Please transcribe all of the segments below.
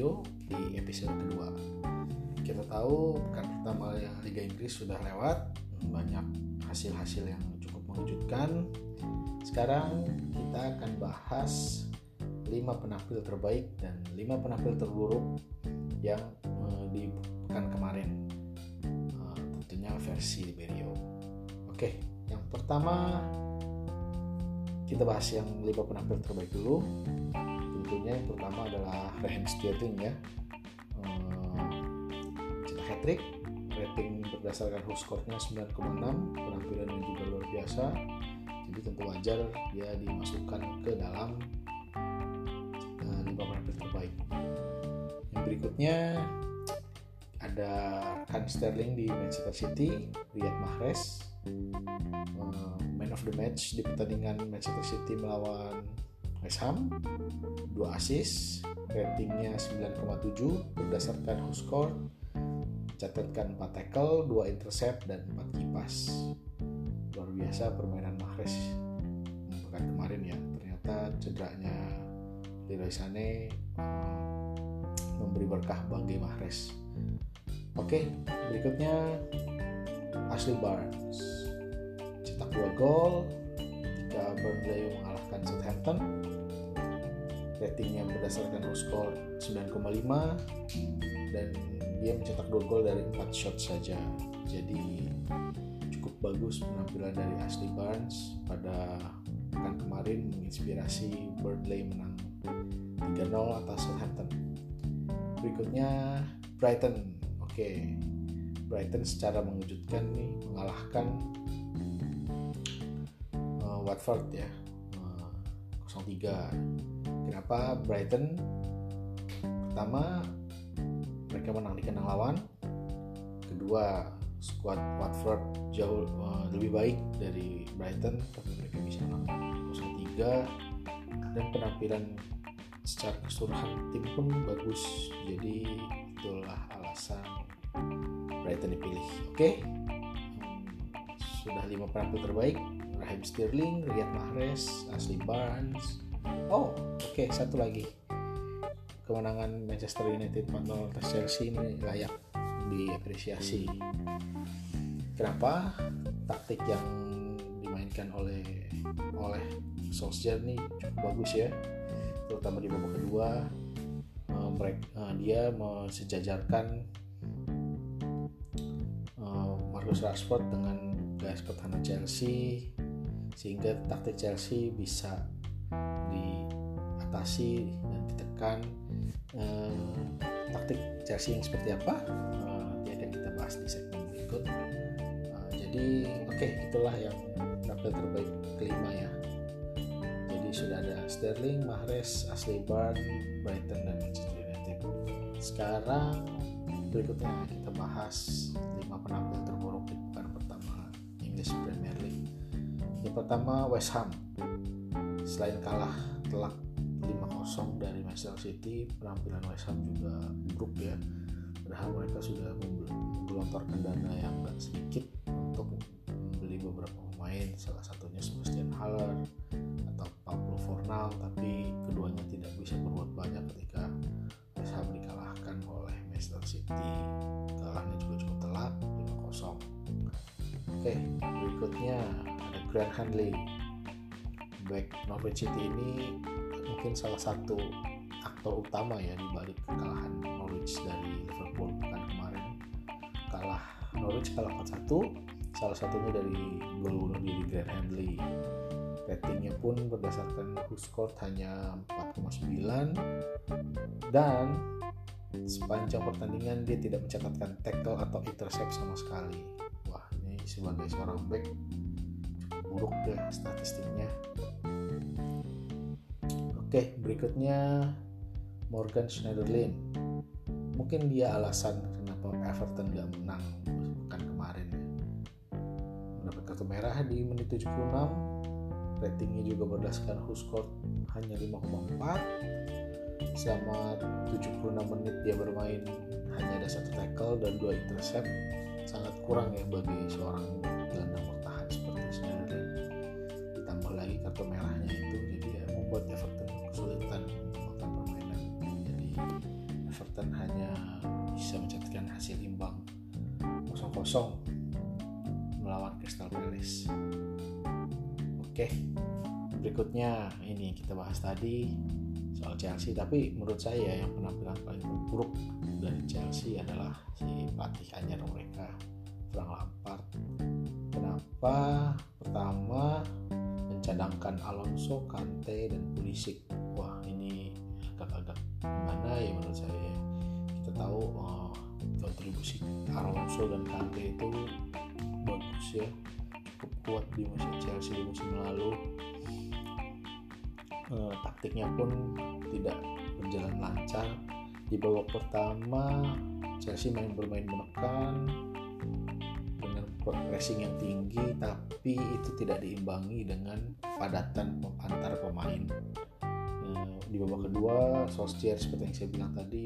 Berio di episode kedua. Kita tahu pekan pertama Liga Inggris sudah lewat, banyak hasil-hasil yang cukup mengejutkan. Sekarang kita akan bahas 5 penampil terbaik dan 5 penampil terburuk yang uh, di pekan kemarin. Uh, tentunya versi Berio. Oke, yang pertama kita bahas yang 5 penampil terbaik dulu tentunya yang pertama adalah Raheem Sterling ya. Uh, cetak hat trick rating berdasarkan host score-nya 9,6 penampilannya juga luar biasa. Jadi tentu wajar dia dimasukkan ke dalam uh, 5 penampil terbaik. Yang berikutnya ada Kan Sterling di Manchester City Riyad Mahrez. Uh, man of the match di pertandingan Manchester City melawan West Ham 2 assist ratingnya 9,7 berdasarkan who score catatkan 4 tackle 2 intercept dan 4 kipas luar biasa permainan Mahrez. Pekan kemarin ya ternyata cederanya Leroy Sané um, memberi berkah bagi Mahrez. Oke berikutnya Ashley Barnes. Cetak 2 gol ketika Burnley mengalahkan Southampton ratingnya berdasarkan score 9,5 dan dia mencetak 2 gol dari 4 shot saja. Jadi cukup bagus penampilan dari Ashley Barnes pada pekan kemarin menginspirasi Burnley menang 3-0 atas Southampton. Berikutnya Brighton. Oke okay. Brighton secara mengejutkan nih mengalahkan uh, Watford ya uh, 0-3 kenapa Brighton? Pertama mereka menang di kandang lawan. Kedua squad Watford jauh uh, lebih baik dari Brighton tapi mereka bisa menang 0-3 dan penampilan secara keseluruhan tim pun bagus. Jadi itulah alasan Brighton dipilih. Oke? Okay? sudah lima penampil terbaik. Raheem Sterling, Riyad Mahrez, Ashley Barnes oh oke okay, satu lagi. Kemenangan Manchester United 4-0 atas Chelsea ini layak diapresiasi. Kenapa taktik yang dimainkan oleh oleh Solskjaer ini cukup bagus ya? Terutama di babak kedua uh, mereka, uh, dia mensejajarkan uh, Marcus Rashford dengan guys pertahanan Chelsea sehingga taktik Chelsea bisa diatasi dan ditekan uh, taktik Chelsea yang seperti apa nanti akan kita bahas di segmen berikut. Uh, jadi oke okay, itulah yang tampil terbaik kelima ya. Jadi sudah ada Sterling, Mahrez, Ashley Barnes, Brighton dan Manchester United. Sekarang berikutnya kita bahas 5 penampil terburuk di pekan pertama English Premier League. Yang pertama West Ham selain kalah telak 5-0 dari Manchester City penampilan West Ham juga buruk ya. Padahal mereka sudah menggelontorkan dana yang gak sedikit untuk membeli beberapa pemain. Salah satunya Sebastian Haller atau Pablo Fornal tapi keduanya tidak bisa berbuat banyak ketika West Ham dikalahkan oleh Manchester City. Kalahnya juga cukup telak 5-0 oke berikutnya ada Grant Hanley back Norwich City ini mungkin salah satu aktor utama ya di balik kekalahan Norwich dari Liverpool pekan kemarin. Kalah Norwich kalah 4-1 salah satunya dari gol bunuh diri Grant Hanley ratingnya pun berdasarkan score hanya 4,9 dan sepanjang pertandingan dia tidak mencatatkan tackle atau intercept sama sekali. Wah ini sebagai seorang back buruk deh statistiknya oke berikutnya Morgan Schneiderlin. Mungkin dia alasan kenapa Everton gak menang pekan kemarin mendapat kartu merah di menit 76 ratingnya juga berdasarkan who score hanya 5,4 selama 76 menit dia bermain hanya ada satu tackle dan dua intercept. Sangat kurang ya bagi seorang gelandang bertahan seperti Schneiderlin. Ditambah lagi kartu merahnya itu jadi ya membuat Everton kesulitan melakukan permainan. Jadi hasil imbang 0-0 melawan Crystal Palace. Oke, berikutnya ini kita bahas tadi soal Chelsea. Tapi menurut saya yang penampilan paling buruk dari Chelsea adalah si pelatih anyar mereka Frank Lampard. Kenapa? Pertama mencadangkan Alonso, Kante dan Pulisic. Wah ini agak-agak gimana ya menurut saya kita tahu uh, kontribusi Alonso dan Kante itu bagus ya. Cukup kuat di musim Chelsea di musim lalu. Uh, taktiknya pun tidak berjalan lancar. Di babak pertama Chelsea main bermain menekan. Dengan pressing yang tinggi tapi itu tidak diimbangi dengan padatan antar pemain. Eh, di babak kedua Solskjaer seperti yang saya bilang tadi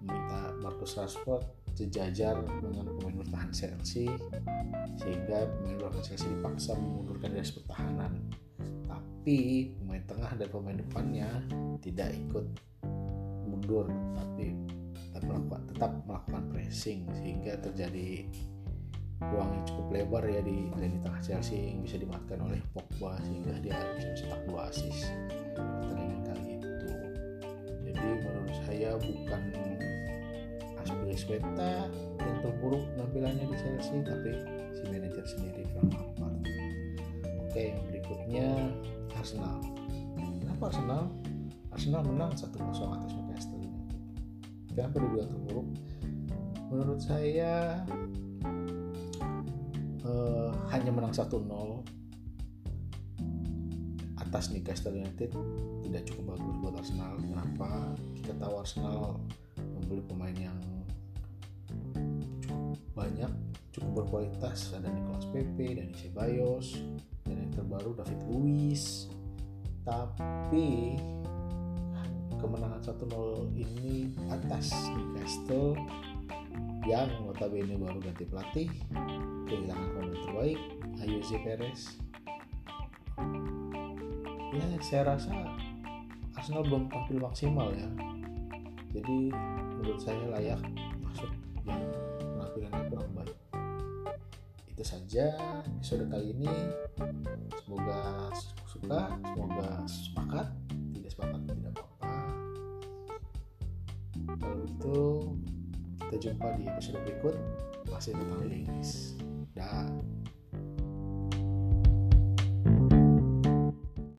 meminta Marcus Rashford sejajar dengan pemain bertahan Chelsea sehingga pemain bertahan Chelsea dipaksa mengundurkan dari pertahanan. Tapi pemain tengah dan pemain depannya tidak ikut mundur tapi tetap melakukan pressing sehingga terjadi ruang yang cukup lebar ya di lini tengah Chelsea yang bisa dimanfaatkan oleh Pogba sehingga dia bisa mencetak dua assist. Pertandingan kali itu. Jadi menurut saya bukan Aspilicueta yang terburuk penampilannya di Chelsea tapi si manajer sendiri Frank Lampard. Oke yang berikutnya Arsenal. Kenapa Arsenal? Arsenal menang 1-0 atas Newcastle. Kenapa dibilang terburuk? Menurut saya uh, hanya menang 1-0 atas Newcastle United tidak cukup bagus buat Arsenal. Kenapa? Kita tahu Arsenal membeli pemain yang cukup banyak, cukup berkualitas. Ada Nicolas Pepe, dan Ceballos, dan yang terbaru David Luiz. Tapi kemenangan 1-0 ini atas Newcastle yang notabene baru ganti pelatih kehilangan pemain terbaik Ayoze Perez. Ya saya rasa Arsenal belum tampil maksimal ya. Jadi menurut saya layak masuk yang penampilannya kurang baik. Itu saja episode kali ini. Semoga suka semoga kita jumpa di episode berikut. Masih tentang links dah